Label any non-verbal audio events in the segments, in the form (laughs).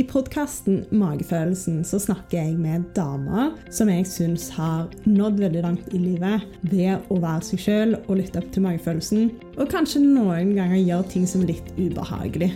I podkasten Magefølelsen så snakker jeg med damer som jeg syns har nådd veldig langt i livet ved å være seg sjøl og lytte opp til magefølelsen, og kanskje noen ganger gjøre ting som er litt ubehagelig.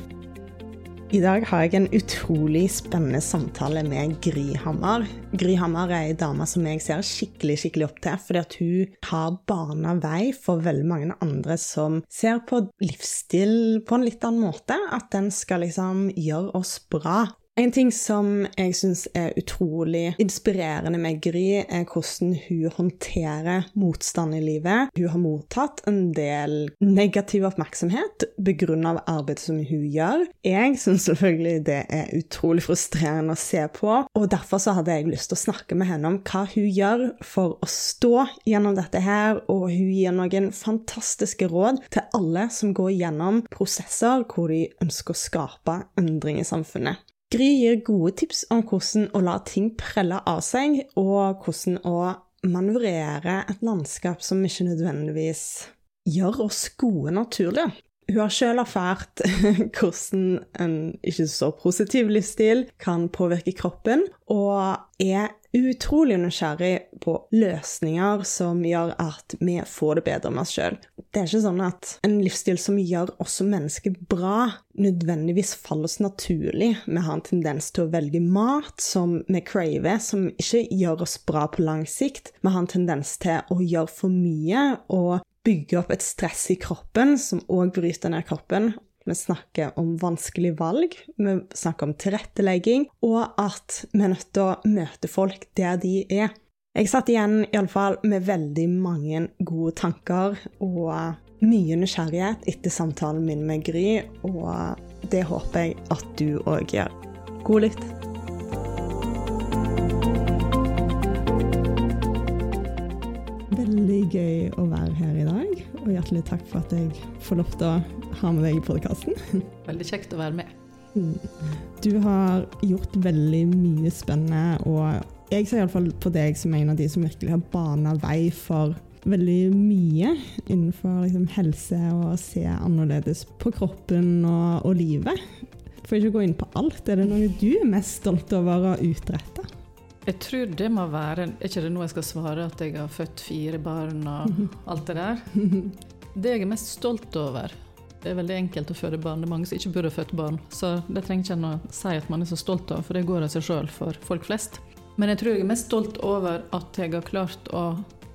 I dag har jeg en utrolig spennende samtale med Gry Hammer. Gry Hammer er ei dame som jeg ser skikkelig skikkelig opp til, fordi at hun har bana vei for veldig mange andre som ser på livsstil på en litt annen måte. At den skal liksom gjøre oss bra. En ting som jeg syns er utrolig inspirerende med Gry, er hvordan hun håndterer motstand i livet. Hun har mottatt en del negativ oppmerksomhet begrunnet av arbeidet som hun gjør. Jeg syns selvfølgelig det er utrolig frustrerende å se på, og derfor så hadde jeg lyst til å snakke med henne om hva hun gjør for å stå gjennom dette her, og hun gir noen fantastiske råd til alle som går gjennom prosesser hvor de ønsker å skape endring i samfunnet. Gry gir gode tips om hvordan å la ting prelle av seg, og hvordan å manøvrere et landskap som ikke nødvendigvis gjør oss gode naturlig. Hun har selv erfart (laughs) hvordan en ikke så positiv livsstil kan påvirke kroppen, og er utrolig nysgjerrig på løsninger som gjør at vi får det bedre med oss sjøl. Det er ikke sånn at en livsstil som gjør oss som mennesker bra, nødvendigvis faller oss naturlig. Vi har en tendens til å velge mat som vi craver, som ikke gjør oss bra på lang sikt. Vi har en tendens til å gjøre for mye og bygge opp et stress i kroppen som òg bryter ned kroppen. Vi snakker om vanskelige valg, vi snakker om tilrettelegging, og at vi er nødt til å møte folk der de er. Jeg satt igjen iallfall med veldig mange gode tanker og mye nysgjerrighet etter samtalen min med Gry, og det håper jeg at du òg gjør. God lytt. Veldig gøy å være her i dag, og hjertelig takk for at jeg får lov til å ha med deg i podkasten. (laughs) Veldig kjekt å være med. Du har gjort veldig mye spennende, og jeg ser iallfall på deg som en av de som virkelig har bana vei for veldig mye innenfor liksom, helse og se annerledes på kroppen og, og livet. For ikke å gå inn på alt, er det noe du er mest stolt over å utrette? Jeg tror det må være Er ikke det nå jeg skal svare at jeg har født fire barn og (laughs) alt det der? Det jeg er mest stolt over Det er veldig enkelt å føde barn. Det er mange som ikke burde ha født barn. Så det trenger ikke en å si at man er så stolt av, for det går av seg sjøl for folk flest. Men jeg tror jeg er mest stolt over at jeg har klart å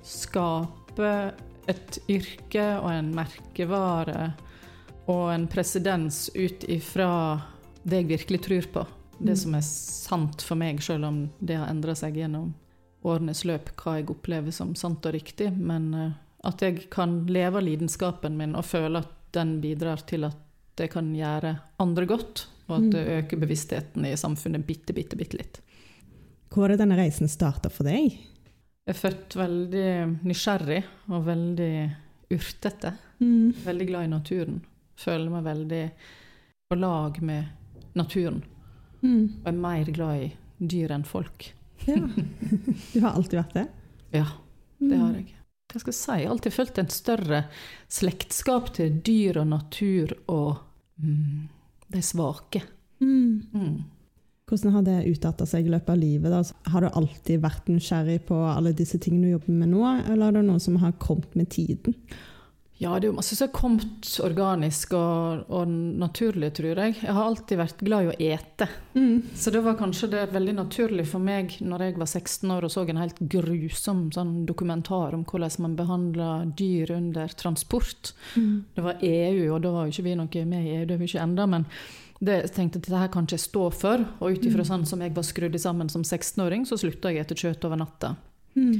skape et yrke og en merkevare og en presedens ut ifra det jeg virkelig tror på det som er sant for meg, selv om det har endra seg gjennom årenes løp, hva jeg opplever som sant og riktig. Men uh, at jeg kan leve av lidenskapen min og føle at den bidrar til at det kan gjøre andre godt, og at det mm. øker bevisstheten i samfunnet bitte, bitte, bitte litt. Hvor var det denne reisen starta for deg? Jeg er født veldig nysgjerrig og veldig urtete. Mm. Veldig glad i naturen. Føler meg veldig på lag med naturen. Mm. Og er mer glad i dyr enn folk. Ja. Du har alltid vært det? (laughs) Ja, det har jeg. Hva skal jeg si? Jeg har alltid følt en større slektskap til dyr og natur og mm, de svake. Mm. mm. Hvordan har det utarta seg i løpet av livet? Da? Har du alltid vært nysgjerrig på alle disse tingene du jobber med nå, eller er det noe som har kommet med tiden? Ja, det er jo masse som har kommet organisk og, og, naturlig, tror jeg. Jeg har alltid vært glad i å ete. Mm. Så det var kanskje det veldig naturlig for meg når jeg var 16 år og så en helt grusom sånn dokumentar om hvordan man behandler dyr under transport. Mm. Det var EU, og da var jo ikke vi noe med i EU, det er vi ikke enda, men det, jeg tenkte at dette her kan ikke jeg stå for. Og ut ifra mm. sånn som jeg var skrudd sammen som 16-åring, så slutta jeg etter kjøtt over natta. Mm.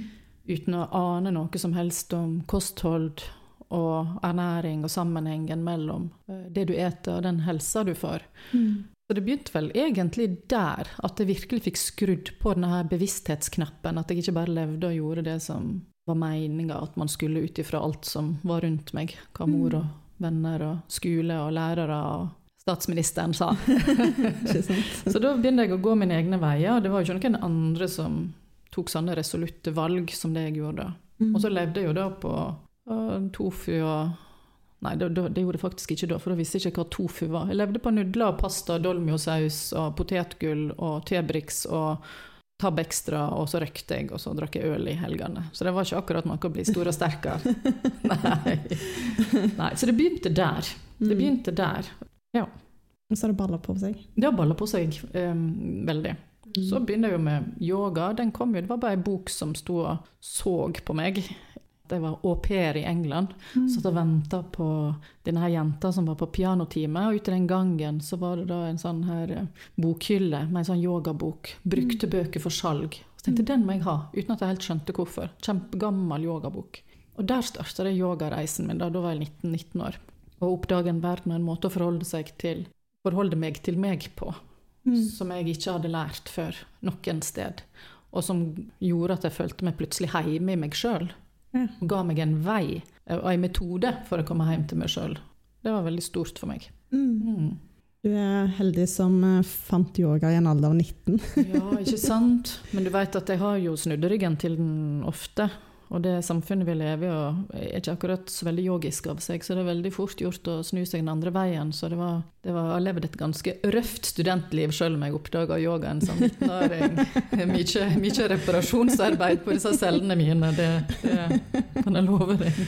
Uten å ane noe som helst om kosthold og ernæring og sammenhengen mellom eh, det du eter og den helsa du får. Mm. Så det begynte vel egentlig der, at jeg virkelig fikk skrudd på denne her bevissthetsknappen. At jeg ikke bare levde og gjorde det som var meninga at man skulle ut ifra alt som var rundt meg. Hva mor mm. og venner og skole og lærere og statsministeren sa. (laughs) så da begynte jeg å gå mine egne veier. Det var jo ikke noen andre som tok sånne resolutte valg som det jeg gjorde. Mm. Og så levde jeg jo da på og tofu og Nei, det, det, det gjorde jeg faktisk ikke da, for da visste jeg ikke hva tofu var. Jeg levde på nudler, pasta, dolmiosaus og potetgull og Tebrix og Tab Extra, og så røykte jeg, og så drakk jeg øl i helgene. Så det var ikke akkurat noe å bli stor og sterk av. (laughs) Nei. Nei. Så det begynte der. Det begynte der. Ja. Og så har det balla på seg. Det har balla på seg eh, veldig. Så begynner jeg jo med yoga. Den kom jo, Det var bare ei bok som sto og så på meg. Jeg var au pair i England. Mm. Satt og venta på denne her jenta som var på pianotime. Og ute i den gangen så var det da en sånn her eh, bokhylle med en sånn yogabok. Brukte bøker for salg. Så tenkte jeg den må jeg ha, uten at jeg helt skjønte hvorfor. Kjempegammel yogabok. Og der starta yogareisen min. Da, da var jeg 19-19 år. Og oppdage en verden og en måte å forholde, seg til, forholde meg til meg på. Mm. Som jeg ikke hadde lært før noen sted. Og som gjorde at jeg følte meg plutselig hjemme i meg sjøl. Ja. Ga meg en vei og en metode for å komme hjem til meg sjøl. Det var veldig stort for meg. Mm. Mm. Du er heldig som eh, fant yoga i en alder av 19. Ja, ikke sant? Men du veit at jeg har jo snudd ryggen til den ofte. Og det samfunnet vi lever i, er ikke akkurat så veldig yogisk av seg, så det er veldig fort gjort å snu seg den andre veien. Så det var, det var, jeg har levd et ganske røft studentliv sjøl om jeg oppdaga yogaen som 19-åring. (laughs) Mye, mye reparasjonsarbeid på disse cellene mine, det, det kan jeg love deg.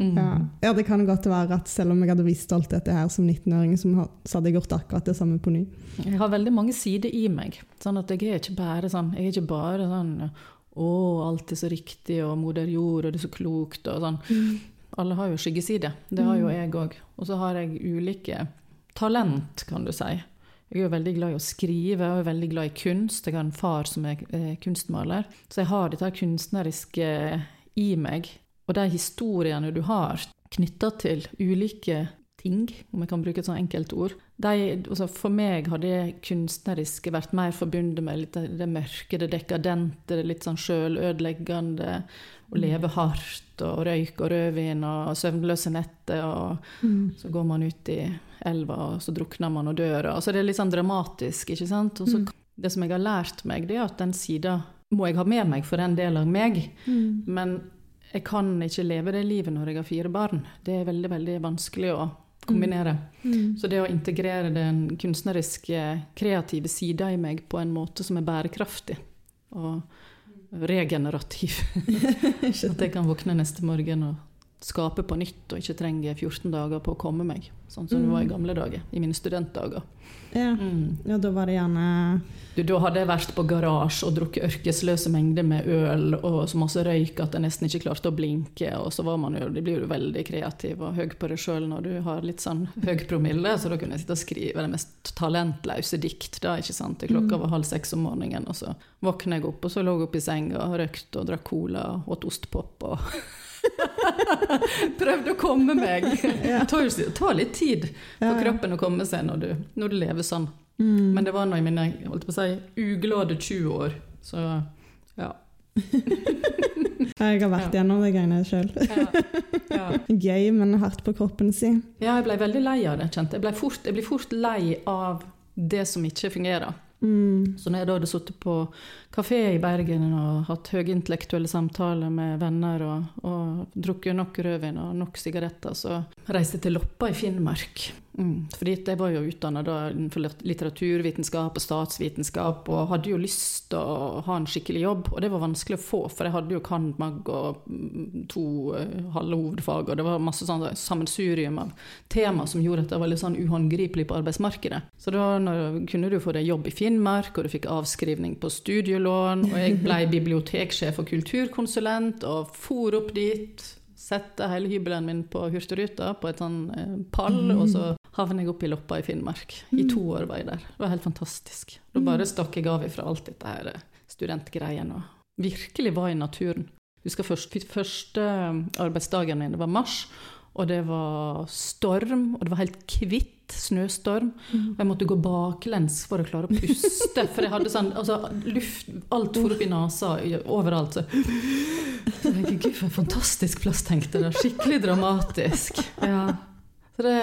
Mm. ja. ja, det kan godt være at selv om jeg hadde visst alt dette her som 19-åring, så så hadde jeg gjort akkurat det samme på ny. Jeg har veldig mange sider i meg. Sånn at jeg er ikke bare sånn Jeg er ikke bare sånn Å, alt er så riktig, og moder jord, og det er så klokt, og sånn. Alle har jo skyggeside. Det har jo jeg òg. Og så har jeg ulike talent, kan du si. Jeg er jo veldig glad i å skrive, og er veldig glad i kunst. Jeg har en far som er eh, kunstmaler. Så jeg har dette kunstneriske i meg. Og de historiene du har knytta til ulike ting, om jeg kan bruke et sånt enkelt ord de, altså For meg har det kunstneriske vært mer forbundet med litt det, mørke, det dekadente, det litt sånn sjølødeleggende. Å leve hardt og røyk og rødvin og søvnløse netter. Og så går man ut i elva, og så drukner man og dør. Altså det er litt sånn dramatisk, ikke sant. Og så, Det som jeg har lært meg, det er at den sida må jeg ha med meg for en del av meg. Men jeg kan ikke leve det livet når jeg har fire barn. Det er veldig, veldig vanskelig å kombinere. Så det å integrere den kunstneriske, kreative sida i meg på en måte som er bærekraftig og regenerativ. (laughs) At jeg kan våkne neste morgen og skape på nytt og ikke trenge 14 dager på å komme meg. Sånn som det var i gamle dager, i mine studentdager. Ja. Mm. ja, da var det gjerne Du, da hadde jeg vært på garasje og drukket ørkesløse mengder med øl og så masse røyk at jeg nesten ikke klarte å blinke. Og så var man jo, det blir jo veldig kreativ og høy på deg sjøl når du har litt sånn høy promille. Så da kunne jeg sitte og skrive det mest talentløse dikt. da, ikke sant? til Klokka var halv seks om morgenen, og så våkna jeg opp, og så lå jeg oppe i senga og røykte og drakk cola og åt ostepop. og (laughs) (laughs) Prøvde å komme meg. Det tar, tar litt tid for kroppen å komme seg når du, når du lever sånn. Mm. Men det var nå i mine holdt på å si, uglade 20 år. Så ja. Jeg har vært gjennom de greiene sjøl. Ja, ja. (laughs) Gøy, men hardt på kroppen si. ja, jeg ble veldig lei av det. kjente Jeg ble fort, jeg blir fort lei av det som ikke fungerer. Mm. Så når jeg da hadde sittet på kafé i Bergen og hatt høyintellektuelle samtaler med venner og, og drukket nok rødvin og nok sigaretter, så reiste jeg til Loppa i Finnmark. Mm. Fordi jeg var jo utdanna innenfor litteraturvitenskap og statsvitenskap og hadde jo lyst til å ha en skikkelig jobb, og det var vanskelig å få, for jeg hadde jo cand.mag og mm, to eh, halve hovedfag, og det var masse sånn sammensurium av tema som gjorde at jeg var litt sånn uhåndgripelig på arbeidsmarkedet. Så da når, kunne du få deg jobb i Finnmark, og du fikk avskrivning på studielån, og jeg ble biblioteksjef og kulturkonsulent, og for opp dit. Sette hele hybelen min på Hurtigruta på et sånn pall, pall, og så havner jeg opp i Loppa i Finnmark. I to år var jeg der. Det var helt fantastisk. Da bare stakk jeg av ifra alt dette her eh, studentgreiene og virkelig var i naturen. Jeg husker først, første arbeidsdagen min, det var mars, og det var storm, og det var helt hvitt. Snøstorm. Og jeg måtte gå baklengs for å klare å puste. For jeg hadde sånn altså, luft Alt for opp i nesa overalt. Så. så jeg Gud, for en fantastisk plass, tenkte jeg. Skikkelig dramatisk. Ja. Så det,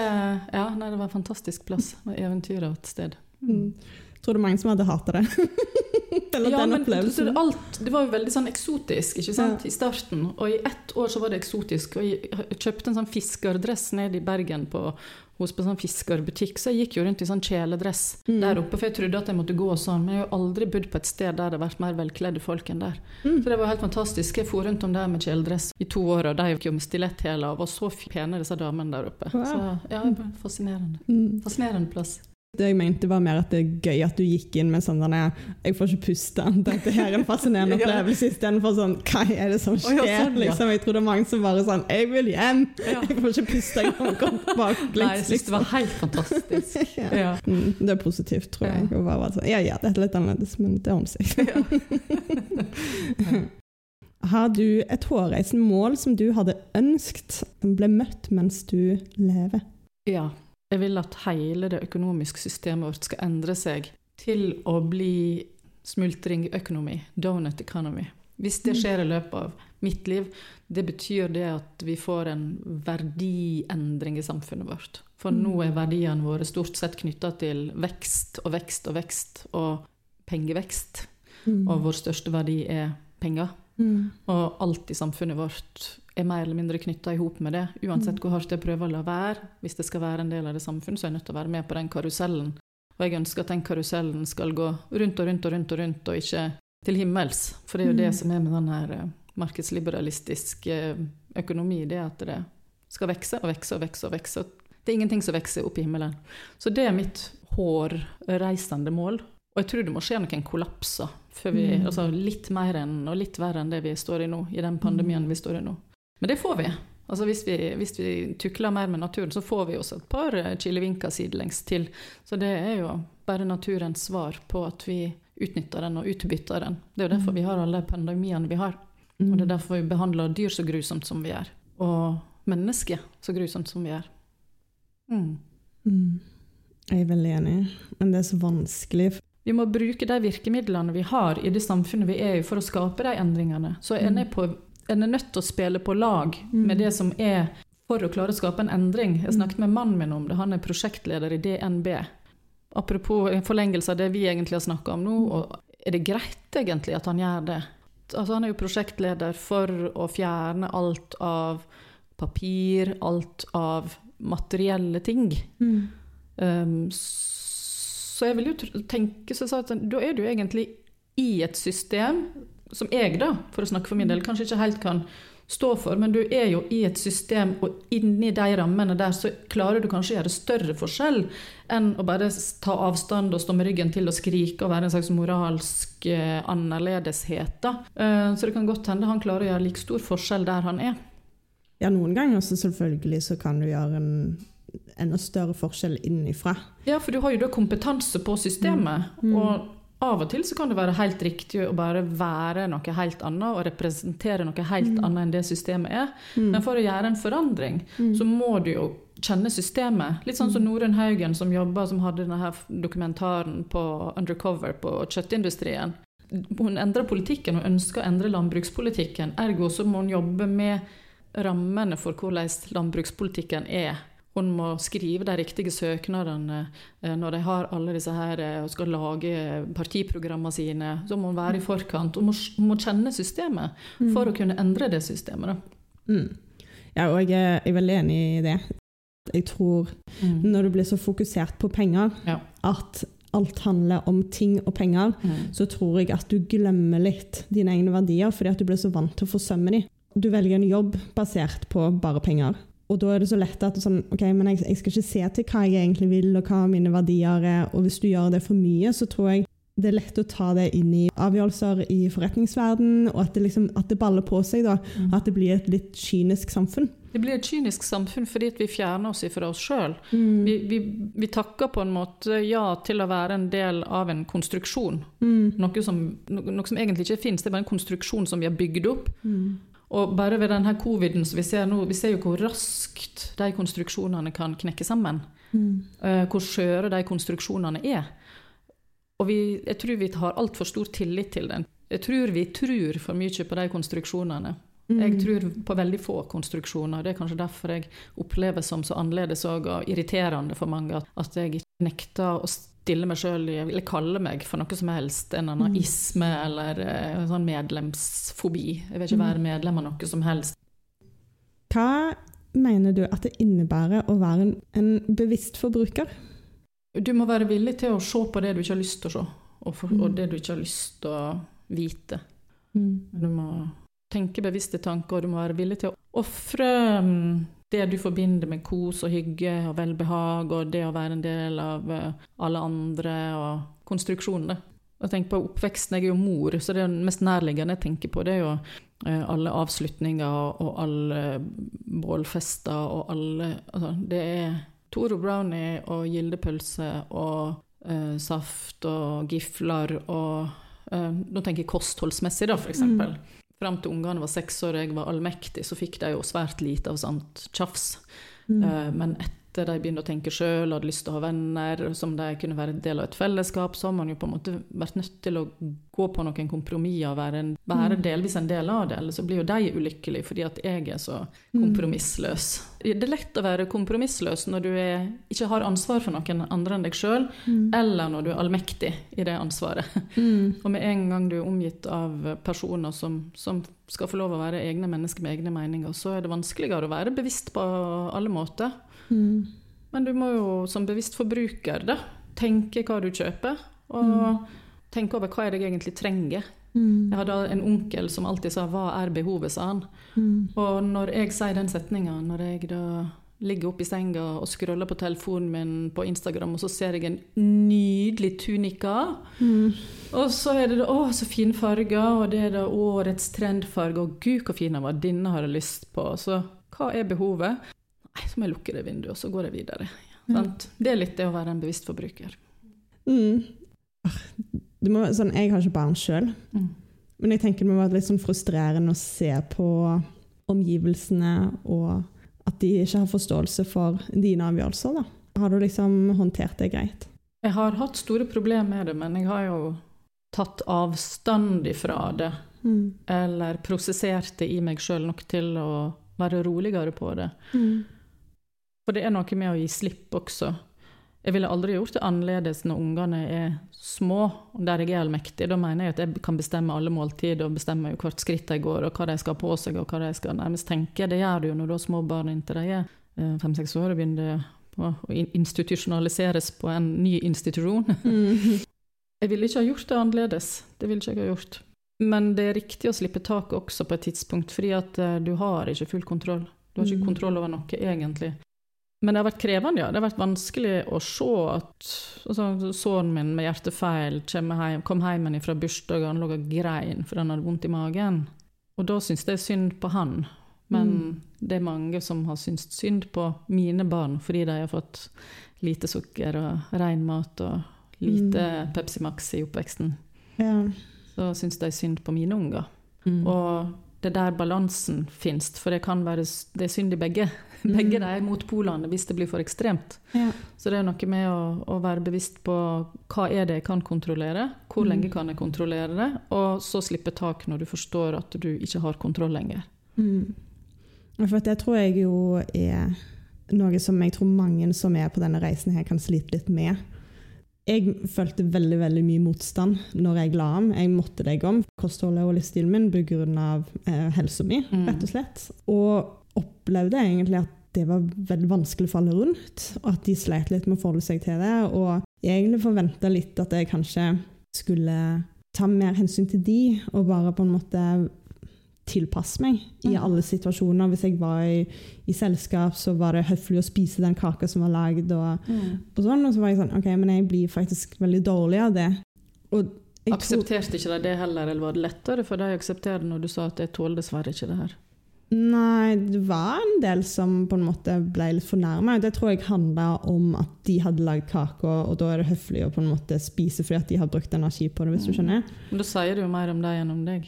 ja, nei, det var en fantastisk plass. Var Eventyr av et sted. Mm. Tror det er mange som hadde hata det. (laughs) Eller Ja, den men opplevelsen. alt, det var jo veldig sånn eksotisk ikke sant, Ja. i starten. Og i ett år så var det eksotisk. Og jeg kjøpte en sånn fiskerdress ned i Bergen på, hos på sånn fiskerbutikk, så jeg gikk jo rundt i sånn kjeledress Mm. der oppe, for jeg trodde at jeg måtte gå sånn. Men jeg har jo aldri bodd på et sted der det har vært mer velkledde folk enn der. Mm. Så det var helt fantastisk. Jeg for rundt om der med kjeledress i to år, og de gikk jo med stiletthæler og var så pene, disse damene der oppe. Wow. Så ja, fascinerende. Mm. Fascinerende plass. Det jeg mente var mer at det er gøy at du gikk inn med sånn denne, Jeg får ikke puste. Dette her er en fascinerende (laughs) opplevelse istedenfor sånn Hva er det som Å, ja, skjer? sånn, ja. liksom. Jeg tror det er mange som bare sånn Jeg vil hjem! (laughs) Jeg får ikke puste. Jeg må gå Nei, jeg syns det var Liksom. helt fantastisk. (laughs) Ja. Mm, det er positivt, tror jeg. Å bare sånn, ja, ja, det er litt annerledes, men det ordner seg. Har du et hårreisende mål som du hadde ønsket som ble møtt mens du lever? Ja. Jeg vil at hele det økonomiske systemet vårt skal endre seg til å bli smultringøkonomi, donut economy. Hvis det skjer i løpet av mitt liv, det betyr det at vi får en verdiendring i samfunnet vårt. For nå er verdiene våre stort sett knytta til vekst og vekst og vekst og pengevekst. Og vår største verdi er penger. Mm. Og alt i samfunnet vårt er mer eller mindre knytta i hop med det. Uansett hvor hardt jeg prøver å la være, hvis det skal være en del av det samfunnet, så er jeg nødt til å være med på den karusellen. Og jeg ønsker at den karusellen skal gå rundt og rundt og rundt og rundt, og ikke til himmels. For det er jo det Mm. som er med den her eh, markedsliberalistiske eh, økonomi, det er at det skal vekse og vekse og vekse og vekse. Det er ingenting som vokser opp i himmelen. Så det er mitt hårreisende mål. Og jeg tror det må skje noen kollapser før vi Mm. Altså litt mer enn og litt verre enn det vi står i nå, i den pandemien Mm. vi står i nå. Men det får vi. Altså hvis vi, hvis vi tukler mer med naturen, så får vi oss et par eh, kilevinker sidelengs til. Så det er jo bare naturens svar på at vi utnytter den og utbytter den. Det er jo derfor vi har alle pandemiene vi har. Mm. Og det er derfor vi behandler dyr så grusomt som vi gjør. Og mennesker så grusomt som vi gjør. Mm. Mm. Jeg er veldig enig, men det er så vanskelig. Vi må bruke de virkemidlene vi har i det samfunnet vi er i, for å skape de endringene. Så en er, på, en er nødt til å spille på lag med det som er for å klare å skape en endring. Jeg snakket med mannen min om det, han er prosjektleder i DNB. Apropos en forlengelse av det vi egentlig har snakka om nå, og er det greit egentlig at han gjør det? Altså, han er jo prosjektleder for å fjerne alt av papir, alt av materielle ting. Mm. Um, så jeg vil jo tenke så sa at da er du egentlig i et system som jeg, da, for å snakke for min del, kanskje ikke helt kan stå for, men du er jo i et system, og inni de rammene der så klarer du kanskje å gjøre større forskjell enn å bare ta avstand og stå med ryggen til og skrike og være en slags moralsk eh, annerledeshet. Da. Eh, så det kan godt hende han klarer å gjøre like stor forskjell der han er. Ja, noen ganger så selvfølgelig så kan du gjøre en enda større forskjell innenfra. Ja, for du har jo da kompetanse på systemet. Mm. Og av og til så kan det være helt riktig å bare være noe helt annet og representere noe helt Mm. annet enn det systemet er. Mm. Men for å gjøre en forandring, Mm. så må du jo kjenne systemet. Litt sånn som Norunn Haugen som jobba, som hadde denne dokumentaren på Undercover på kjøttindustrien. Hun endrer politikken og ønsker å endre landbrukspolitikken. Ergo så må hun jobbe med rammene for hvordan landbrukspolitikken er. Hun må skrive de riktige søknadene eh, når de har alle disse her eh, og skal lage partiprogrammene sine. Så må hun være i forkant. Hun må, hun må kjenne systemet for å kunne endre det systemet. Mm. Ja, og jeg er, jeg er veldig enig i det. Jeg tror når du blir så fokusert på penger Ja. at alt handler om ting og penger, Mm. så tror jeg at du glemmer litt dine egne verdier fordi at du blir så vant til å forsømme dem. Du velger en jobb basert på bare penger. Og da er det så lett at sånn, ok, men jeg, jeg skal ikke se til hva jeg egentlig vil, og hva mine verdier er. Og hvis du gjør det for mye, så tror jeg det er lett å ta det inn i avgjørelser i forretningsverden, og at det, liksom, at det baller på seg. da, Mm. At det blir et litt kynisk samfunn. Det blir et kynisk samfunn fordi vi fjerner oss fra oss sjøl. Vi, vi, vi takker på en måte ja til å være en del av en konstruksjon. Mm. Noe som, no, noe som egentlig ikke finnes, det er bare en konstruksjon som vi har bygd opp. Mm. Og bare ved denne coviden som vi ser nå, vi ser jo hvor raskt de konstruksjonene kan knekke sammen. Mm. eh, hvor skjøre de konstruksjonene er. Og vi, jeg tror vi har altfor stor tillit til den. Jeg tror vi tror for mye på de konstruksjonene. Mm. Jeg tror på veldig få konstruksjoner. Det er kanskje derfor jeg oppleves som så annerledes og, irriterende for mange at, jeg nekter å stille meg sjøl eller kalle meg for noe som helst. En annen Mm. isme eller eh, en sånn medlemsfobi. Jeg vil ikke Mm. være medlem av noe som helst. Hva mener du at det innebærer å være en, bevisst forbruker? Du må være villig til å se på det du ikke har lyst til å se, og, for, Mm. og det du ikke har lyst til å vite. Du må tenke bevisste tanker, og du må være villig til å ofre mm, det du forbinder med kos og hygge og velbehag, og det å være en del av eh, alle andre og konstruksjonene. Og tenk på oppveksten, jeg er jo mor, så det mest nærliggende jeg tenker på, det er jo eh, alle avslutninger og, alle bålfester og alle altså, Det er Toro brownie og gildepølse og eh, saft og gifler og eh, Nå tenker jeg kostholdsmessig, da, for eksempel. Fram til ungene var seks år og jeg var allmektig, så fikk de jo svært lite av sånt tjafs. Mm. Men Men etter de begynte å tenke sjøl, hadde lyst til å ha venner, som de kunne være en del av et fellesskap, så har man jo på en måte vært nødt til å gå på noen kompromisser og være, en, være Mm. delvis en del av det. Eller så blir jo de ulykkelige fordi at jeg er så Mm. kompromissløs. Det er lett å være kompromissløs når du er, ikke har ansvar for noen andre enn deg sjøl, Mm. eller når du er allmektig i det ansvaret. Mm. Og med en gang du er omgitt av personer som, som skal få lov å være egne mennesker med egne meninger, så er det vanskeligere å være bevisst på alle måter. Mm. Men du må jo som bevisst forbruker da, tenke hva du kjøper, og tenke over hva er det jeg egentlig trenger. Mm. Jeg hadde en onkel som alltid sa 'hva er behovet', sa han. Mm. Og når jeg sier den setninga, når jeg da ligger oppe i senga og scroller på telefonen min på Instagram, og så ser jeg en nydelig tunika, Mm. og så er det 'å, så fine farger', og det er da årets trendfarge, og 'gud, hvor fin den var', denne har jeg lyst på. Så hva er behovet? Nei, så må jeg lukke det vinduet, og så går jeg videre. Sant? Det er litt det å være en bevisst forbruker. Mm. Ah, må, sånn, jeg har ikke barn sjøl, Mm. men jeg tenker det må være litt sånn frustrerende å se på omgivelsene, og at de ikke har forståelse for dine avgjørelser. Da. Har du liksom håndtert det greit? Jeg har hatt store problemer med det, men jeg har jo tatt avstand ifra det. Mm. Eller prosessert det i meg sjøl nok til å være roligere på det. Mm. For det er noe med å gi slipp også. Jeg ville aldri gjort det annerledes når ungene er små, og der jeg er allmektig. Da mener jeg at jeg kan bestemme alle måltider og bestemme hvert skritt de går, og hva de skal ha på seg, og hva de skal nærmest tenke. Det gjør du jo når du har små barn inntil de er eh, fem-seks år og begynner å institusjonaliseres på en ny institusjon. (laughs) Mm. Jeg ville ikke ha gjort det annerledes. Det ville ikke jeg ha gjort. Men det er riktig å slippe taket også på et tidspunkt, fordi at eh, du har ikke full kontroll. Du har ikke Mm. kontroll over noe, egentlig. Men det har vært krevende, ja. Det har vært vanskelig å se at altså, Sønnen min med hjertefeil hjem, kom hjem fra bursdag, og han lå og grein for han hadde vondt i magen. Og da syns jeg synd på han. Men Mm. det er mange som har syntes synd på mine barn fordi de har fått lite sukker og ren mat og lite Mm. Pepsi Max i oppveksten. Ja. Så syns de synd på mine unger. Mm. Og det er der balansen finnes, for det kan være det er synd i begge. Begge Mm. de er motpolene hvis det blir for ekstremt. Ja. Så det er noe med å, å være bevisst på hva er det jeg kan kontrollere, hvor Mm. lenge kan jeg kontrollere det, og så slippe tak når du forstår at du ikke har kontroll lenger. Mm. For det tror jeg jo er noe som jeg tror mange som er på denne reisen her kan slite litt med. Jeg følte veldig veldig mye motstand når jeg la om. Jeg måtte legge om kostholdet og livsstilen min pga. Eh, helsa mi, Mm. rett og slett. Og opplevde egentlig at det var veldig vanskelig for alle rundt, og at de sleit litt med å forholde seg til det. Og jeg egentlig forventa litt at jeg kanskje skulle ta mer hensyn til de, og bare på en måte tilpasse meg i alle situasjoner. Hvis jeg var i, i selskap, så var det høflig å spise den kaka som var lagd. Og, og sånn, og så var jeg sånn OK, men jeg blir faktisk veldig dårlig av det. Og Aksepterte ikke de det heller, eller var det lettere for deg å akseptere når du sa at jeg tåler dessverre ikke det her? Nei, det var en del som på en måte ble litt fornærma. Det tror jeg handla om at de hadde lagd kake, og da er det høflig å på en måte spise fordi at de har brukt energi på det, hvis du skjønner. Men da sier det jo mer om deg enn om deg,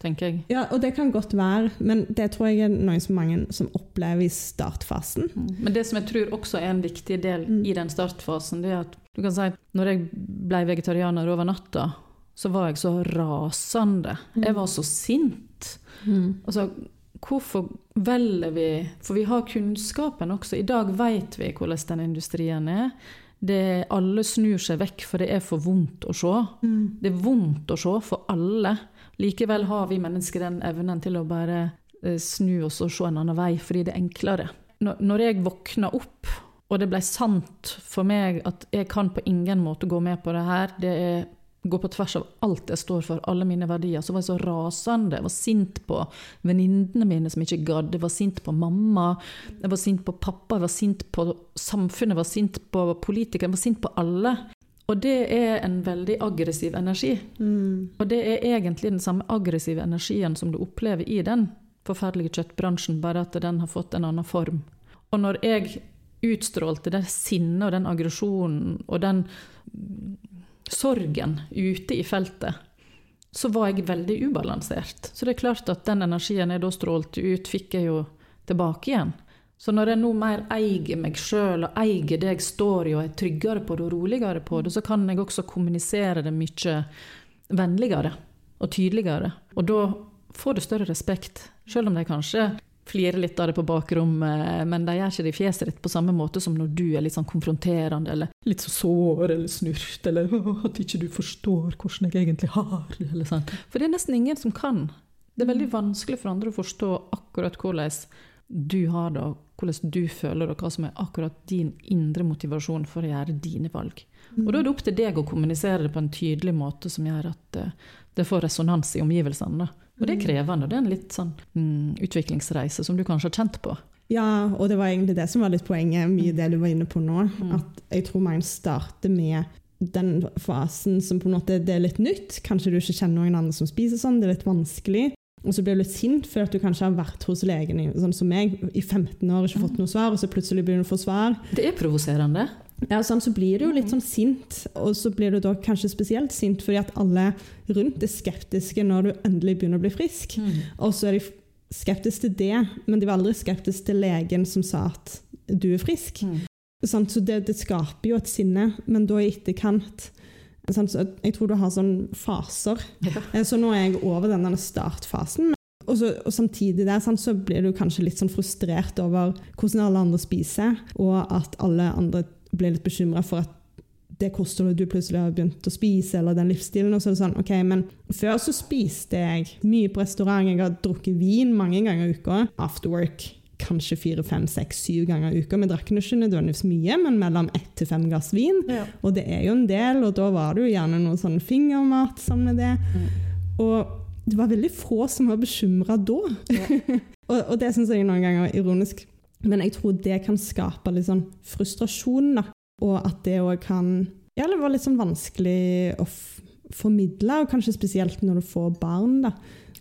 tenker jeg. Ja, og det kan godt være, men det tror jeg er noe som mange som opplever i startfasen. Men det som jeg tror også er en viktig del Mm. i den startfasen, det er at du kan si at når jeg ble vegetarianer over natta, så var jeg så rasende. Jeg var så sint. Altså, hvorfor velger vi For vi har kunnskapen også. I dag vet vi hvordan den industrien er. Det, alle snur seg vekk, for det er for vondt å se. Mm. Det er vondt å se for alle. Likevel har vi mennesker den evnen til å bare eh, snu oss og se en annen vei, fordi det er enklere. Når, når jeg våkna opp, og det ble sant for meg at jeg kan på ingen måte gå med på det her, det er gå på tvers av alt jeg står for, alle mine verdier, så var jeg så rasende. Jeg var sint på venninnene mine som ikke gadd. Jeg var sint på mamma, jeg var sint på pappa, jeg var sint på samfunnet, jeg var sint på politikere, jeg var sint på alle. Og det er en veldig aggressiv energi. Mm. Og det er egentlig den samme aggressive energien som du opplever i den forferdelige kjøttbransjen, bare at den har fått en annen form. Og når jeg utstrålte det sinnet og den aggresjonen og den sorgen ute i feltet, så var jeg veldig ubalansert. Så det er klart at den energien jeg da strålte ut, fikk jeg jo tilbake igjen. Så når jeg nå mer eier meg sjøl og eier det jeg står i, og er tryggere på det og roligere på det, så kan jeg også kommunisere det mye vennligere og tydeligere. Og da får du større respekt, sjøl om de kanskje flirer litt av det på bakrommet, men de gjør ikke det i fjeset ditt på samme måte som når du er litt sånn konfronterende, eller litt så sår eller snurt, eller (laughs) at ikke du forstår hvordan jeg egentlig har det, eller sånn. For det er nesten ingen som kan. Det er veldig vanskelig for andre å forstå akkurat hvordan du har det, hvordan du føler det, og hva som er akkurat din indre motivasjon for å gjøre dine valg. Og da er det opp til deg å kommunisere det på en tydelig måte som gjør at eh, det får resonans i omgivelsene. da. Og det er krevende. Det er en litt sånn mm, utviklingsreise som du kanskje har kjent på. Ja, og det var egentlig det som var litt poenget, mye det du var inne på nå. Mm. At jeg tror mange starter med den fasen som på en måte det er litt nytt. Kanskje du ikke kjenner noen andre som spiser sånn, det er litt vanskelig. Og så blir du litt sint for at du kanskje har vært hos legen sånn som meg, i 15 år og ikke fått noe svar, og så plutselig begynner du å få svar. Det er provoserende. Ja, sånn, så blir du jo litt sånn sint, og så blir du da kanskje spesielt sint fordi at alle rundt er skeptiske når du endelig begynner å bli frisk. Og så er de skeptiske til det, men de var aldri skeptiske til legen som sa at du er frisk. Mm. Sånn, Så det, det skaper jo et sinne, men da i etterkant sånn, Så jeg tror du har sånn faser. Ja. Eh, Så nå er jeg over denne startfasen. Og, så, og samtidig der sant, så blir du kanskje litt sånn frustrert over hvordan alle andre spiser, og at alle andre blir litt bekymra for at det kostholdet du plutselig har begynt å spise, eller den livsstilen. Og så er det sånn, ok, men Før så spiste jeg mye på restaurant, jeg har drukket vin mange ganger i uka. After work kanskje fire, fem, seks, syv ganger i uka. Vi drakk ikke nødvendigvis mye, men mellom ett til fem glass vin. Ja. Og det er jo en del, og da var det jo gjerne noe sånn fingermat sammen med det. Og det var veldig få som var bekymra da. (laughs) og, og det syns jeg noen ganger er ironisk. Men jeg tror det kan skape litt sånn frustrasjon, da. Og at det òg kan Ja, det var litt sånn vanskelig å formidle, og kanskje spesielt når du får barn, da.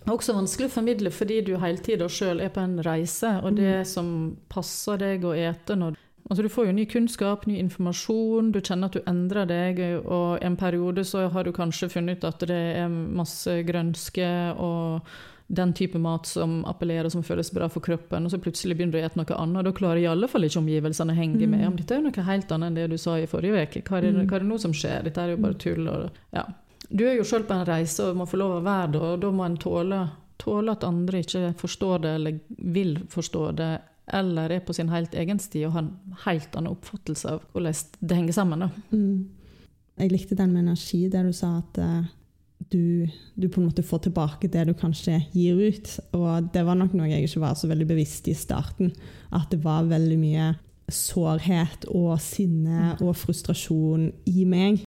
Også vanskelig å formidle fordi du hele tida sjøl er på en reise, og det som passer deg å ete når Altså Du får jo ny kunnskap, ny informasjon, du kjenner at du endrer deg. Og en periode så har du kanskje funnet ut at det er masse grønske og den type mat som appellerer, som føles bra for kroppen, og så plutselig begynner du å spise noe annet. Da klarer i alle fall ikke omgivelsene å henge med. Om dette er jo noe helt annet enn det du sa i forrige uke. Hva, er det- hva er det nå som skjer? Dette er jo bare tull. Og, ja. Du er jo sjøl på en reise og må få lov å være det, og da må en tåle, tåle at andre ikke forstår det eller vil forstå det, eller er på sin helt egen sti og har en helt annen oppfattelse av hvordan det henger sammen. Mm. Jeg likte den med energi, der du sa at eh, du, du på en måte får tilbake det du kanskje gir ut. Og det var nok noe jeg ikke var så veldig bevisst i starten. At det var veldig mye sårhet og sinne og frustrasjon i meg.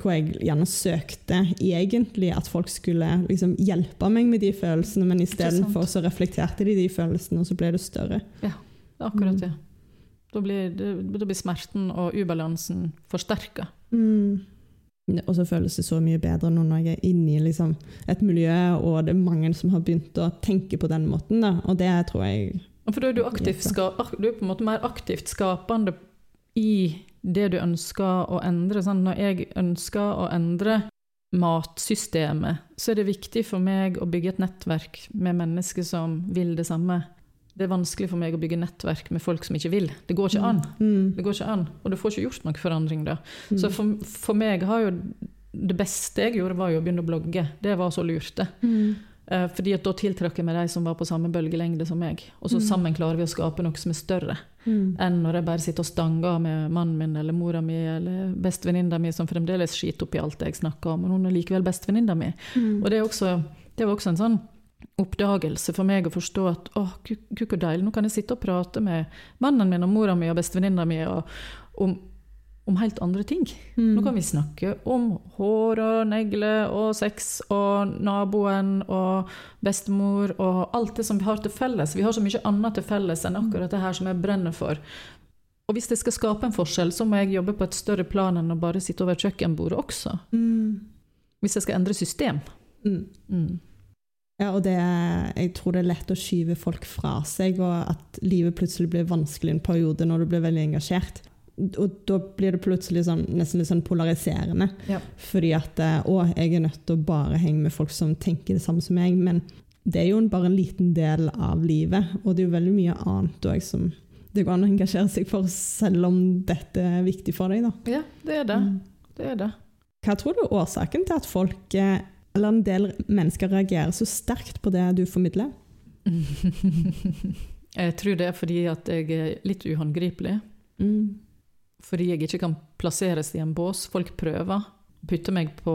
Hvor jeg gjerne søkte egentlig at folk skulle liksom hjelpe meg med de følelsene, men istedenfor så reflekterte de de følelsene, og så ble det større. Det er akkurat det. Da blir, da blir smerten og ubalansen forsterka. Mm. Og så føles det så mye bedre nå når jeg er inne i liksom, et miljø, og det er mange som har begynt å tenke på den måten. Da. Og det tror jeg For da er du, aktivt, ska, du er på en måte mer aktivt skapende i det du ønsker å endre. Sant? når jeg ønsker å endre matsystemet, så er det viktig for meg å bygge et nettverk med mennesker som vil det samme. Det er vanskelig for meg å bygge nettverk med folk som ikke vil. Det går ikke an. Mm. Det går ikke an, Og du får ikke gjort noen forandring da. Mm. Så for, for meg har jo det beste jeg gjorde, var jo å begynne å blogge. Det var så lurt, det. Mm. Eh, fordi at da tiltrakk jeg meg de som var på samme bølgelengde som meg. Og så Mm. sammen klarer vi å skape noe som er større Mm. enn når jeg bare sitter og stanger med mannen min eller mora mi eller bestevenninna mi, som fremdeles skiter opp i alt jeg snakker om, men hun er likevel bestevenninna mi. Mm. Og det, også, det var også en sånn oppdagelse for meg å forstå at å, gud, gud, hvor deilig, nå kan jeg sitte og prate med mannen min og mora mi og bestevenninna mi og, om, om helt andre ting. Mm. Nå kan vi snakke om hår og negler og sex og naboen og bestemor og alt det som vi har til felles. Vi har så mye annet til felles enn akkurat det her som jeg brenner for. Og hvis jeg skal skape en forskjell, så må jeg jobbe på et større plan enn å bare sitte over kjøkkenbordet også. Mm. Hvis jeg skal endre system. Mm. Ja, og det, jeg tror det er lett å skyve folk fra seg, og at livet plutselig blir vanskelig en periode når du blir veldig engasjert. Og da blir det plutselig sånn, nesten litt sånn polariserende. Ja. Fordi at eh, å, jeg er nødt til å bare henge med folk som tenker det samme som meg. Men det er jo bare en liten del av livet, og det er jo veldig mye annet òg som det går an å engasjere seg for, selv om dette er viktig for deg. da. ja, det er det. Mm. Det er det. Hva tror du er årsaken til at folk, eh, eller en del mennesker, reagerer så sterkt på det du formidler? (laughs) jeg tror det er fordi at jeg er litt uhåndgripelig. Mm. Fordi jeg ikke kan plasseres i en bås. Folk prøver å putte meg på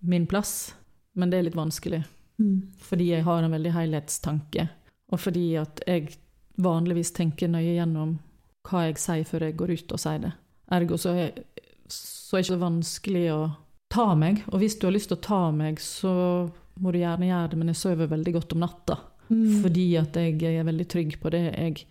min plass, men det er litt vanskelig. Mm. Fordi jeg har en veldig helhetstanke, og fordi at jeg vanligvis tenker nøye gjennom hva jeg sier før jeg går ut og sier det. Ergo så er, så er det ikke vanskelig å ta meg, og hvis du har lyst til å ta meg, så må du gjerne gjøre det, men jeg sover veldig godt om natta. Mm. Fordi at jeg er veldig trygg på det jeg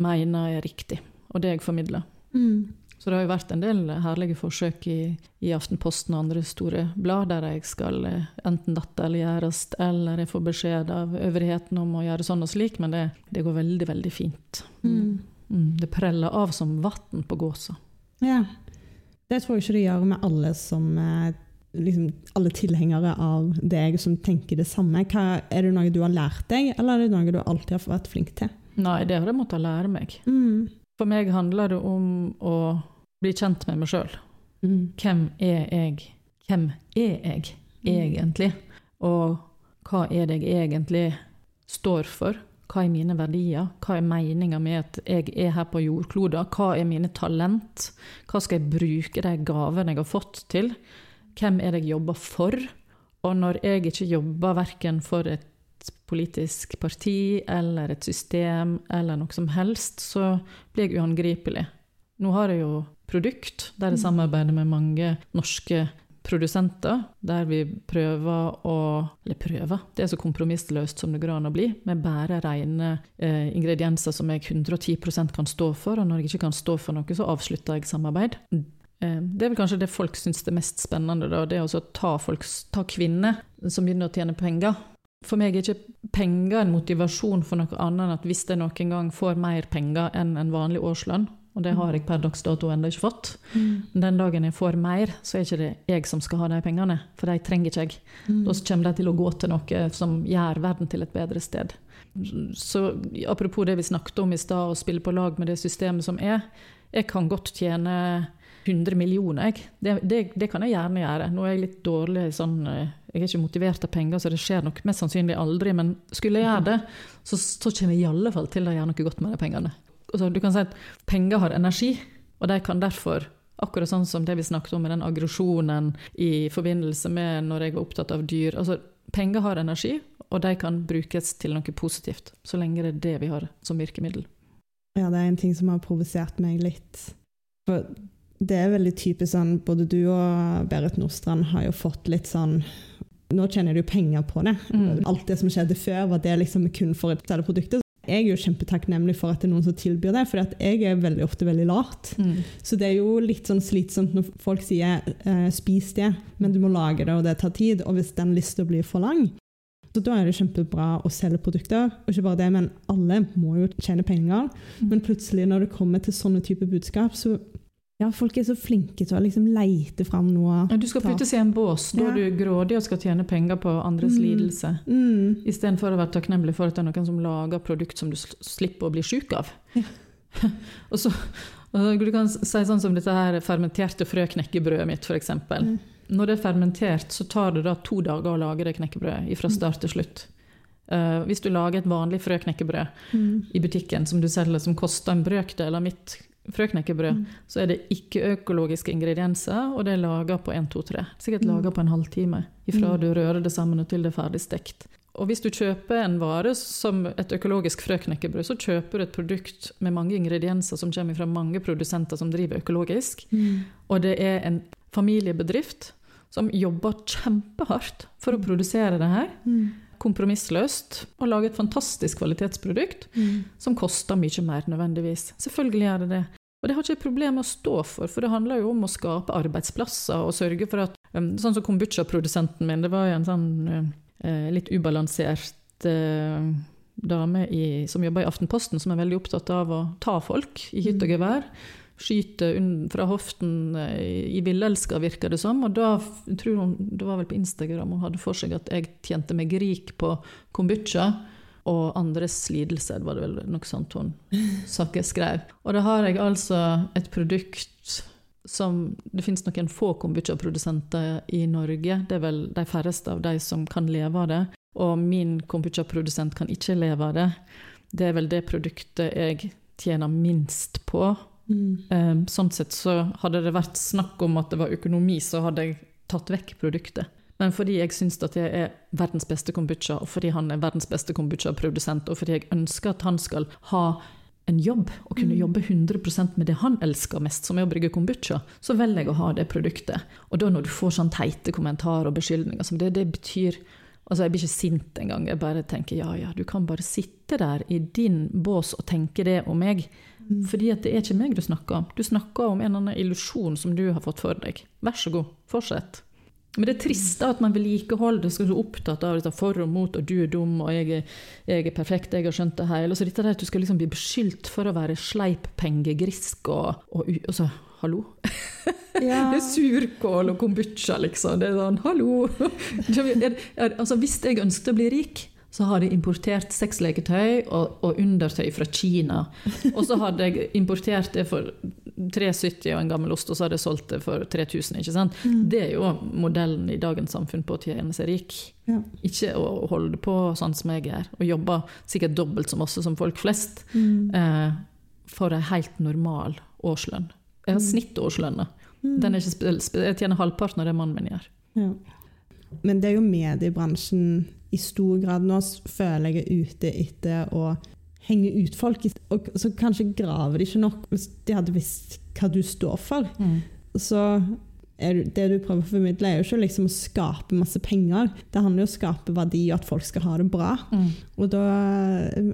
mener er riktig, og det jeg formidler. Mm. Så det har jo vært en del herlige forsøk i, i Aftenposten og andre store blad der jeg skal eh, enten datte eller gjøres, eller jeg får beskjed av øvrigheten om å gjøre sånn og slik, men det, det går veldig, veldig fint. Mm. Mm, det preller av som vann på gåsa. Ja. Det tror jeg ikke det gjør med alle som eh, liksom, alle tilhengere av deg som tenker det samme. Hva, er det noe du har lært deg, eller er det noe du alltid har vært flink til? Nei, det har jeg måttet lære meg. Mm. For meg handler det om å bli kjent med meg sjøl. Mm. Hvem er jeg? Hvem er jeg egentlig? Og hva er det jeg egentlig står for? Hva er mine verdier? Hva er meninga med at jeg er her på jordkloda? Hva er mine talent? Hva skal jeg bruke de gavene jeg har fått til? Hvem er det jeg jobber for? Og når jeg ikke jobber verken for et politisk parti eller et system eller noe som helst, så blir jeg uangripelig. Nå har jeg jo produkt der jeg samarbeider med mange norske produsenter, der vi prøver å Eller prøver, det er så kompromissløst som det går an å bli, med bare rene eh, ingredienser som jeg 110% kan stå for, og når jeg ikke kan stå for noe, så avslutter jeg samarbeid. Eh, det er vel kanskje det folk syns er mest spennende, da, det å ta, ta kvinner som begynner å tjene penger. For meg er ikke penger en motivasjon for noe annet enn at hvis jeg noen gang får mer penger enn en vanlig årslønn, og det har jeg per dags dato ennå ikke fått, Mm. den dagen jeg får mer, så er ikke det jeg som skal ha de pengene, for de trenger ikke jeg. Mm. Da kommer de til å gå til noe som gjør verden til et bedre sted. Så apropos det vi snakket om i stad, å spille på lag med det systemet som er. Jeg kan godt tjene 100 millioner, jeg. Det, det, det kan jeg gjerne gjøre. Nå er jeg litt dårlig sånn eh, Jeg er ikke motivert av penger, så det skjer nok mest sannsynlig aldri. Men skulle jeg gjøre det, så, så kommer jeg i alle fall til å gjøre noe godt med de pengene. Altså, du kan si at penger har energi, og de kan derfor Akkurat sånn som det vi snakket om med den aggresjonen i forbindelse med når jeg var opptatt av dyr. Altså, penger har energi, og de kan brukes til noe positivt. Så lenge det er det vi har som virkemiddel. Ja, det er en ting som har provosert meg litt. For det er veldig typisk sånn Både du og Berit Nordstrand har jo fått litt sånn Nå tjener du penger på det. Mm. Alt det som skjedde før, var det liksom kun for å selge produkter. Jeg er jo kjempetakknemlig for at det er noen som tilbyr det, for jeg er veldig ofte veldig lat. Mm. Så det er jo litt sånn slitsomt når folk sier eh, 'spis det', men du må lage det, og det tar tid. Og hvis den lista blir for lang, så da er det kjempebra å selge produkter. Og ikke bare det, men alle må jo tjene penger. Men plutselig, når det kommer til sånne type budskap, så ja, folk er så flinke til å liksom leite fram noe. Ja, Du skal puttes i en bås. Da Ja. er du grådig og skal tjene penger på andres Mm. lidelse. Mm. Istedenfor å være takknemlig for at det er noen som lager produkt som du slipper å bli syk av. Ja. (laughs) og så, og du kan si sånn som dette her fermenterte frø knekkebrødet mitt, f.eks. Mm. når det er fermentert, så tar det da to dager å lage det knekkebrødet fra start til slutt. Uh, hvis du lager et vanlig frøknekkebrød mm. i butikken som du selger, som koster en brøkdel av mitt frøknekkebrød, mm. så er det ikke-økologiske ingredienser, og det er laga på 1, 2, 3. Sikkert mm. laga på en halvtime ifra mm. du rører det sammen og til det er ferdig stekt. Og hvis du kjøper en vare som et økologisk frøknekkebrød, så kjøper du et produkt med mange ingredienser som kommer fra mange produsenter som driver økologisk. Mm. Og det er en familiebedrift som jobber kjempehardt for å mm. produsere det her. Mm. Kompromissløst. Og lage et fantastisk kvalitetsprodukt mm. som koster mye mer nødvendigvis. Selvfølgelig gjør det det. Og det har ikke jeg problem med å stå for, for det handler jo om å skape arbeidsplasser og sørge for at um, Sånn som kombucha-produsenten min, det var jo en sånn uh, Eh, litt ubalansert eh, dame i, som jobber i Aftenposten, som er veldig opptatt av å ta folk i hytt og mm. gevær. Skyte fra hoften eh, i villelska, virker det som. Og da tror hun, det var vel på Instagram hun hadde for seg at jeg tjente meg rik på kombucha. Og andres lidelser, var det vel noe sånt hun (laughs) Sakke skrev. Og da har jeg altså et produkt som Det finnes noen få kombucha-produsenter i Norge. Det er vel de færreste av de som kan leve av det. Og min kombucha-produsent kan ikke leve av det. Det er vel det produktet jeg tjener minst på. Mm. Um, sånn sett så hadde det vært snakk om at det var økonomi, så hadde jeg tatt vekk produktet. Men fordi jeg syns at jeg er verdens beste kombucha, og fordi han er verdens beste kombucha-produsent, og fordi jeg ønsker at han skal ha en jobb, og kunne mm. jobbe 100 med det han elsker mest, som er å brygge kombucha, så velger jeg å ha det produktet. Og da når du får sånn teite kommentarer og beskyldninger som det, det betyr Altså, Jeg blir ikke sint engang. Jeg bare tenker ja, ja, du kan bare sitte der i din bås og tenke det om meg. Mm. Fordi at det er ikke meg du snakker om. Du snakker om en eller annen illusjon som du har fått for deg. Vær så god, fortsett. Men det er trist at man vedlikeholder det, skal være så opptatt av dette for og mot, og du er dum, og jeg er, jeg er perfekt, jeg har skjønt det hele. Så dette der at du skal liksom bli beskyldt for å være sleipengegrisk og, og, og så Hallo? (laughs) Ja. det er surkål og kombucha, liksom. Det er sånn, hallo! (laughs) altså, hvis jeg ønsket å bli rik, så hadde jeg importert sexleketøy og, og, undertøy fra Kina. Og så hadde jeg importert det for 370 og en gammel ost, og så hadde jeg solgt det for 3000. ikke sant? Mm. Det er jo modellen i dagens samfunn på å tjene seg rik. Ja. Ikke å holde på sånn som jeg er, og jobbe sikkert dobbelt så masse som folk flest mm. eh, for en helt normal årslønn. Jeg har mm. snittårslønna. Mm. Jeg tjener halvparten av det mannen min gjør. Ja. Men det er jo mediebransjen i stor grad nå føler jeg er ute etter å henge ut folk. Og så kanskje graver de ikke nok hvis de hadde visst hva du står for. Mm. Så det du prøver å formidle, er jo ikke liksom å skape masse penger. Det handler jo om å skape verdi, og at folk skal ha det bra. Mm. Og da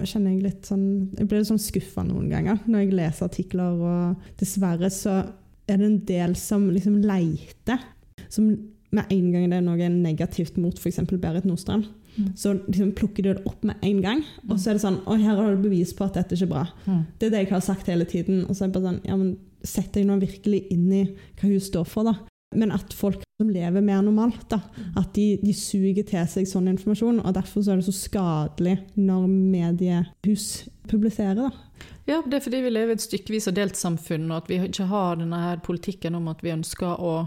kjenner jeg litt sånn Jeg blir litt sånn skuffa noen ganger når jeg leser artikler, og dessverre så er det en del som liksom leiter. Som med en gang det er noe negativt mot f.eks. Berit Nordstrand, Mm. Så liksom plukker de det opp med en gang. Og så er det sånn Å, her har du bevis på at dette ikke er bra. Mm. Det er det jeg har sagt hele tiden. Og så er det bare sånn Ja, men sett deg nå virkelig inn i hva hun står for, da. Men at folk som lever mer normalt, da, mm. at de, de, suger til seg sånn informasjon. Og derfor så er det så skadelig når mediehus publiserer. da. Ja, det er fordi vi lever i et stykkevis og delt samfunn, og at vi ikke har denne her politikken om at vi ønsker å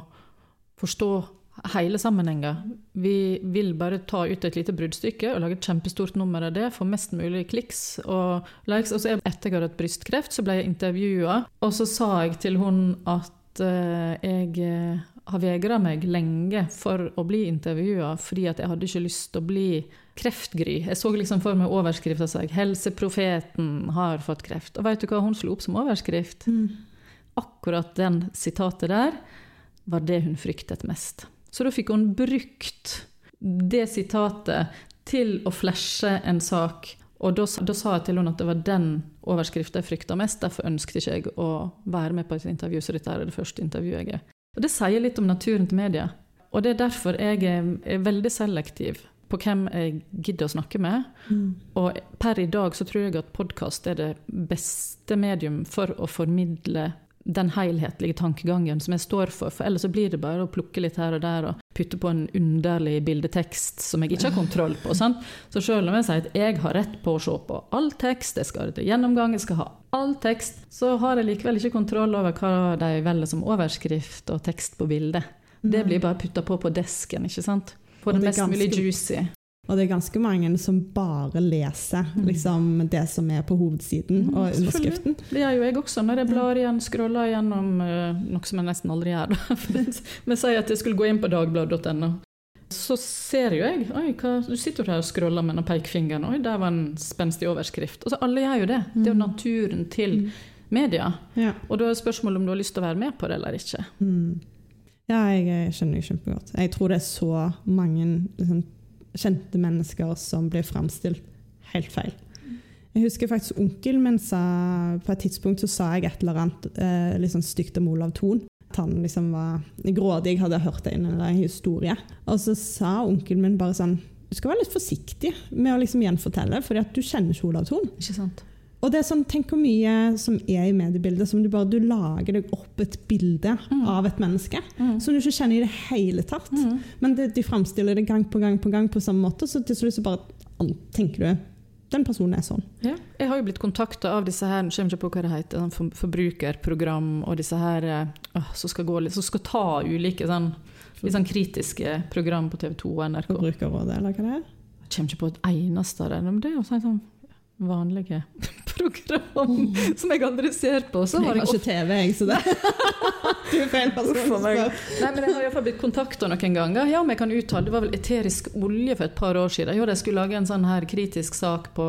forstå hele sammenhenger. Vi vil bare ta ut et lite bruddstykke og lage et kjempestort nummer av det, få mest mulig kliks og likes. Og så etter jeg hadde hatt brystkreft, så ble jeg intervjua, og så sa jeg til hun at uh, jeg eh, har vegra meg lenge for å bli intervjua, fordi at jeg hadde ikke lyst til å bli kreftgry. Jeg så liksom for meg overskrifta som 'Helseprofeten har fått kreft'. Og vet du hva hun slo opp som overskrift? Mm. Akkurat den sitatet der var det hun fryktet mest. Så da fikk hun brukt det sitatet til å flashe en sak. Og da, da sa jeg til henne at det var den overskriften jeg frykta mest. Derfor ønsket ikke jeg å være med på et intervju, så dette er det første intervjuet jeg er. Og Det sier litt om naturen til media. Og det er derfor jeg er, er veldig selektiv på hvem jeg gidder å snakke med. Mm. Og per i dag så tror jeg at podkast er det beste medium for å formidle den helhetlige tankegangen som jeg står for. For ellers så blir det bare å plukke litt her og der og putte på en underlig bildetekst som jeg ikke har kontroll på. Sant? Så selv om jeg sier at jeg har rett på å se på all tekst, jeg skal ha til gjennomgang, jeg skal ha all tekst, så har jeg likevel ikke kontroll over hva de velger som overskrift og tekst på bildet. Det blir bare putta på på desken, ikke sant? På det det mest mulig juicy. Og det er ganske mange som bare leser Mm. liksom, det som er på hovedsiden Mm, og underskriften. Det gjør jo jeg også, når jeg blar igjen, scroller gjennom eh, noe som jeg nesten aldri gjør. (laughs) Men si at jeg skulle gå inn på dagbladet.no. Så ser jo jeg Oi, hva, du sitter jo der og scroller med pekefingeren. Oi, der var en spenstig overskrift. Altså, alle gjør jo det. Det er jo Mm. naturen til Mm. media. Ja. Og da er spørsmålet om du har lyst til å være med på det eller ikke. Mm. ja, jeg eh, skjønner jo kjempegodt. Jeg tror det er så mange liksom, kjente mennesker som blir framstilt helt feil. Jeg husker faktisk onkelen min sa På et tidspunkt så sa jeg et eller annet eh, litt sånn stygt om Olav Thon. At han liksom var grådig, hadde hørt en eller annen historie. Og så sa onkelen min bare sånn Du skal være litt forsiktig med å liksom gjenfortelle, at du kjenner ikke Olav Thon. Ikke sant? Og det er sånn, Tenk hvor mye som er i mediebildet. som Du bare, du lager deg opp et bilde Mm. av et menneske Mm. som du ikke kjenner i det hele tatt. Mm. Men det, de framstiller det gang på gang på gang på samme måte, så til slutt så bare tenker du den personen er sånn. Ja. Jeg har jo blitt kontakta av disse her, jeg kommer ikke på hva det heter, for, forbrukerprogram og disse her øh, som, skal gå, som skal ta ulike sånn, litt sånn kritiske program på TV 2 og NRK. Forbrukerrådet, eller hva det er. Jeg kommer ikke på et eneste av det, men det er jo sånn vanlige (laughs) program som jeg aldri ser på. Så Jeg har har jeg ikke TV, jeg, så det (laughs) Du er feil person. Nei, men jeg har i hvert fall blitt kontakta noen ganger. Ja, om jeg kan uttale, Det var vel eterisk olje for et par år siden. Jo, de skulle lage en sånn her kritisk sak på,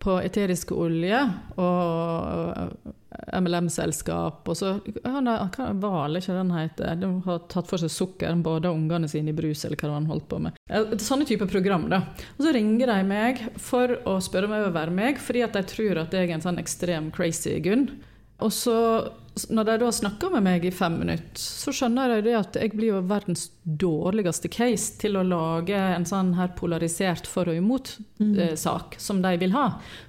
på eterisk olje og MLM-selskap. Og så Hval, ikke den heter. De har tatt for seg sukker, bada ungene sine i brus, eller hva han holdt på med. Sånne typer program, da. Og så ringer de meg for å spørre om jeg vil være med, fordi at de tror at jeg er en sånn ekstrem crazy Gunn. Og så, når de da snakker med meg i fem minutter, så skjønner de det at jeg blir jo verdens dårligste case til å lage en sånn her polarisert for og imot-sak som de vil ha.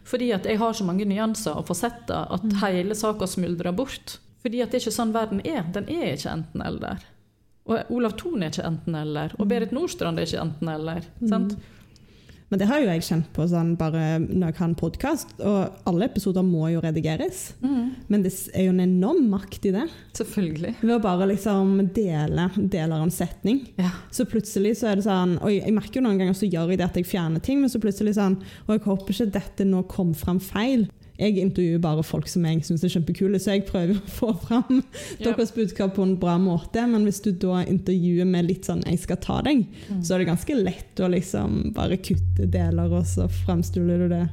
Fordi at jeg har så mange nyanser og fasetter at hele saka smuldrer bort. Fordi at det er ikke sånn verden er. Den er ikke enten-eller. Og Olav Thon er ikke enten-eller. Og Berit Nordstrand er ikke enten-eller. sant? Men det har jo jeg kjent på sånn bare når jeg har en podkast, og alle episoder må jo redigeres. Men det er jo en enorm makt i det. Selvfølgelig. Ved å bare liksom dele deler av en setning. Ja. Så plutselig så er det sånn Og jeg merker jo noen ganger så gjør jeg det at jeg fjerner ting, men så plutselig sånn Og jeg håper ikke dette nå kom fram feil. Jeg intervjuer bare folk som jeg syns er kjempekule, så jeg prøver å få fram yep. (laughs) deres budskap på en bra måte. Men hvis du da intervjuer med litt sånn 'jeg skal ta deg', Mm. så er det ganske lett å liksom bare kutte deler, og så fremstiller du det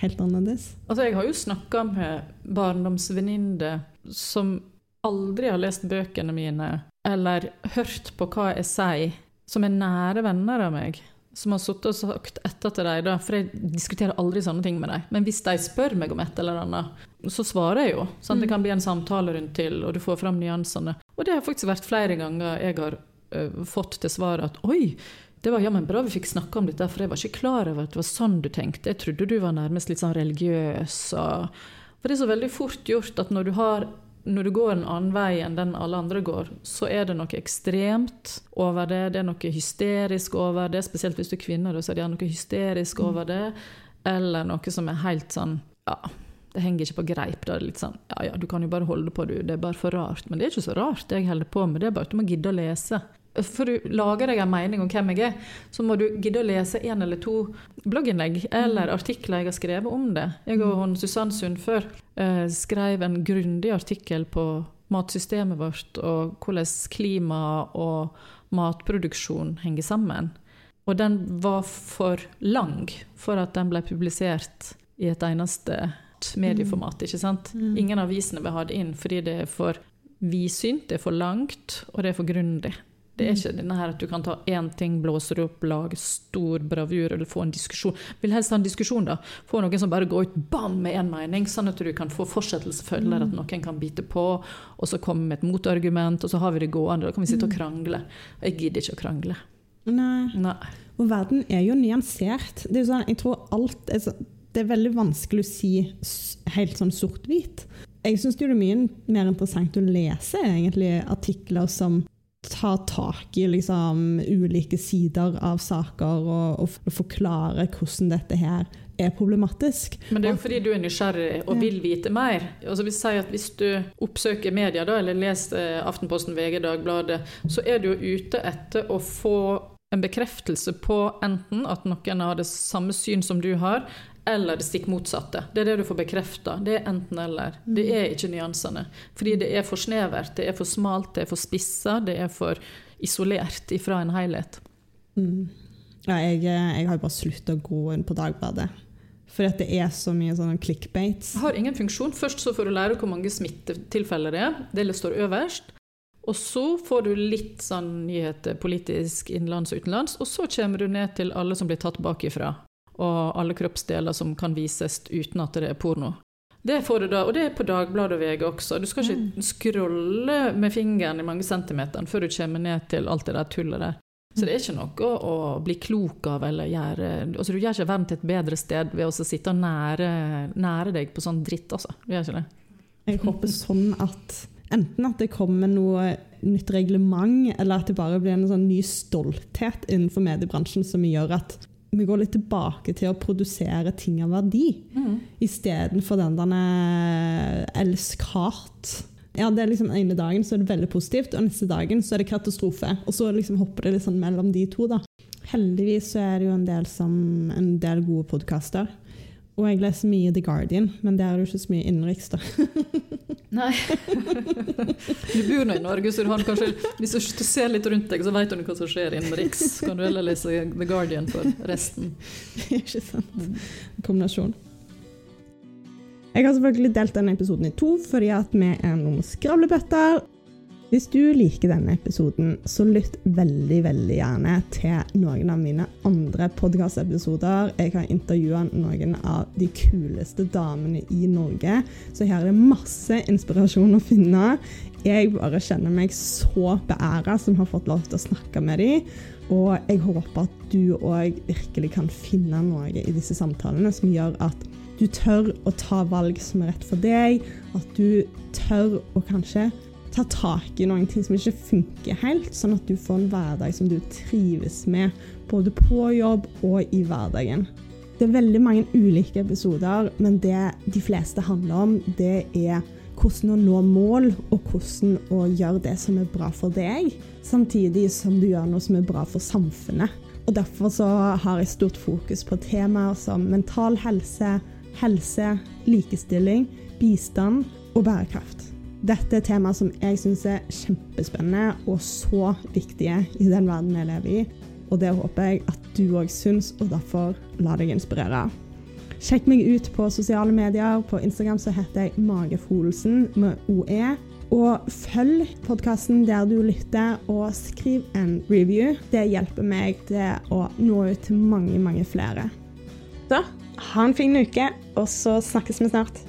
helt annerledes. Altså, jeg har jo snakka med barndomsvenninner som aldri har lest bøkene mine, eller hørt på hva jeg sier, som er nære venner av meg. Som har sittet og sagt etter til dem, for jeg diskuterer aldri sånne ting med dem. Men hvis de spør meg om et eller annet, så svarer jeg jo. Sant? Det kan bli en samtale rundt til, og du får fram nyansene. Og det har faktisk vært flere ganger jeg har uh, fått til svar at oi, det var jammen bra vi fikk snakke om dette, for jeg var ikke klar over at det var sånn du tenkte. Jeg trodde du var nærmest litt sånn religiøs. Og... For det er så veldig fort gjort at når du, har, når du går en annen vei enn den alle andre går, så er det noe ekstremt over det, det er noe hysterisk over det, spesielt hvis du er kvinne, så er det noe hysterisk over det, eller noe som er helt sånn ja, det henger ikke på greip. Da er litt sånn ja ja, du kan jo bare holde på, du, det er bare for rart. Men det er ikke så rart, det jeg holder på med, det er bare at du må gidde å lese. For du lager deg en mening om hvem jeg er, så må du gidde å lese en eller to blogginnlegg eller artikler jeg har skrevet om det. Jeg og hun Susann Sundfør eh, skrev en grundig artikkel på matsystemet vårt og hvordan klima og matproduksjon henger sammen. Og den var for lang for at den ble publisert i et eneste medieformat. ikke sant? Mm. Ingen av avisene vil ha det inn fordi det er for vidsynt, det er for langt, og det er for grundig. Det er ikke denne her at du kan ta én ting, blåse det opp, lage stor bravur eller få en diskusjon. Vil helst ha en diskusjon, da. Få noen som bare går ut bam med én mening, sånn at du kan få fortsettelsefølger, at noen kan bite på, og så komme med et motargument, og så har vi det gående. Da kan vi sitte og krangle. Og jeg gidder ikke å krangle. Nei. Nei. Og verden er jo nyansert. Det er, jo sånn, jeg tror alt er, så, det er veldig vanskelig å si helt sånn sort-hvit. Jeg syns det er mye mer interessant å lese egentlig artikler som tar tak i liksom, ulike sider av saker og, og forklare hvordan dette her er problematisk. Men det er jo fordi du er nysgjerrig og vil vite mer. Altså vi sier at Hvis du oppsøker media da, eller leser Aftenposten, VG, Dagbladet, så er du jo ute etter å få en bekreftelse på enten at noen har det samme syn som du har, eller det stikk motsatte. Det er det du får bekrefta. Det er enten-eller. Det er ikke nyansene. Fordi det er for snevert, det er for smalt, det er for spissa, det er for isolert ifra en helhet. Mm. Ja, jeg, jeg har bare sluttet å gå inn på Dagbladet. For det er så mye sånn clickbates. Har ingen funksjon. Først så får du lære hvor mange smittetilfeller det er. Det står øverst. Og så får du litt sånn nyheter politisk innenlands og utenlands. Og så kommer du ned til alle som blir tatt bakifra. Og alle kroppsdeler som kan vises uten at det er porno. Det får du da, og det er på Dagbladet og VG også. Du skal ikke mm. scrolle med fingeren i mange centimeter før du kommer ned til alt det der tullet der. Så det er ikke noe å bli klok av eller gjøre altså Du gjør ikke verden til et bedre sted ved å sitte nære, nære deg på sånn dritt, altså. Du gjør ikke det. Jeg håper sånn at enten at det kommer noe nytt reglement, eller at det bare blir en sånn ny stolthet innenfor mediebransjen som gjør at vi går litt tilbake til å produsere ting av verdi, mm. istedenfor den der elsk-hat. Ja, det er liksom ene dagen så er det veldig positivt, og neste dagen så er det katastrofe. Og så liksom hopper det liksom mellom de to. da. Heldigvis så er det jo en del, som, en del gode podkaster. Og jeg leser mye The Guardian, men der er det jo ikke så mye innenriks, da. (laughs) Nei. Du bor nå i Norge, så du har kanskje, hvis du ser litt rundt deg, så vet du hva som skjer innenriks. Kan du heller lese The Guardian for resten. (laughs) ikke sant. Kombinasjon. Jeg har selvfølgelig delt denne episoden i to fordi at vi er noen skravlebøtter. Hvis du liker denne episoden, så lytt veldig veldig gjerne til noen av mine andre podkastepisoder. Jeg har intervjua noen av de kuleste damene i Norge, så her er det masse inspirasjon å finne. Jeg bare kjenner meg så beæra som har fått lov til å snakke med dem. Og jeg håper at du òg virkelig kan finne noe i disse samtalene som gjør at du tør å ta valg som er rett for deg, at du tør å kanskje ta tak i noen ting som ikke funker helt, sånn at du får en hverdag som du trives med, både på jobb og i hverdagen. Det er veldig mange ulike episoder, men det de fleste handler om, det er hvordan å nå mål, og hvordan å gjøre det som er bra for deg, samtidig som du gjør noe som er bra for samfunnet. Og Derfor så har jeg stort fokus på temaer som mental helse, helse, likestilling, bistand og bærekraft. Dette er temaer som jeg syns er kjempespennende og så viktige i den verden vi lever i. Og det håper jeg at du òg syns, og derfor la deg inspirere. Sjekk meg ut på sosiale medier. På Instagram så heter jeg Magefolsen med OE. Og følg podkasten der du lytter, og skriv en review. Det hjelper meg til å nå ut til mange, mange flere. Så ha en fin uke, og så snakkes vi snart.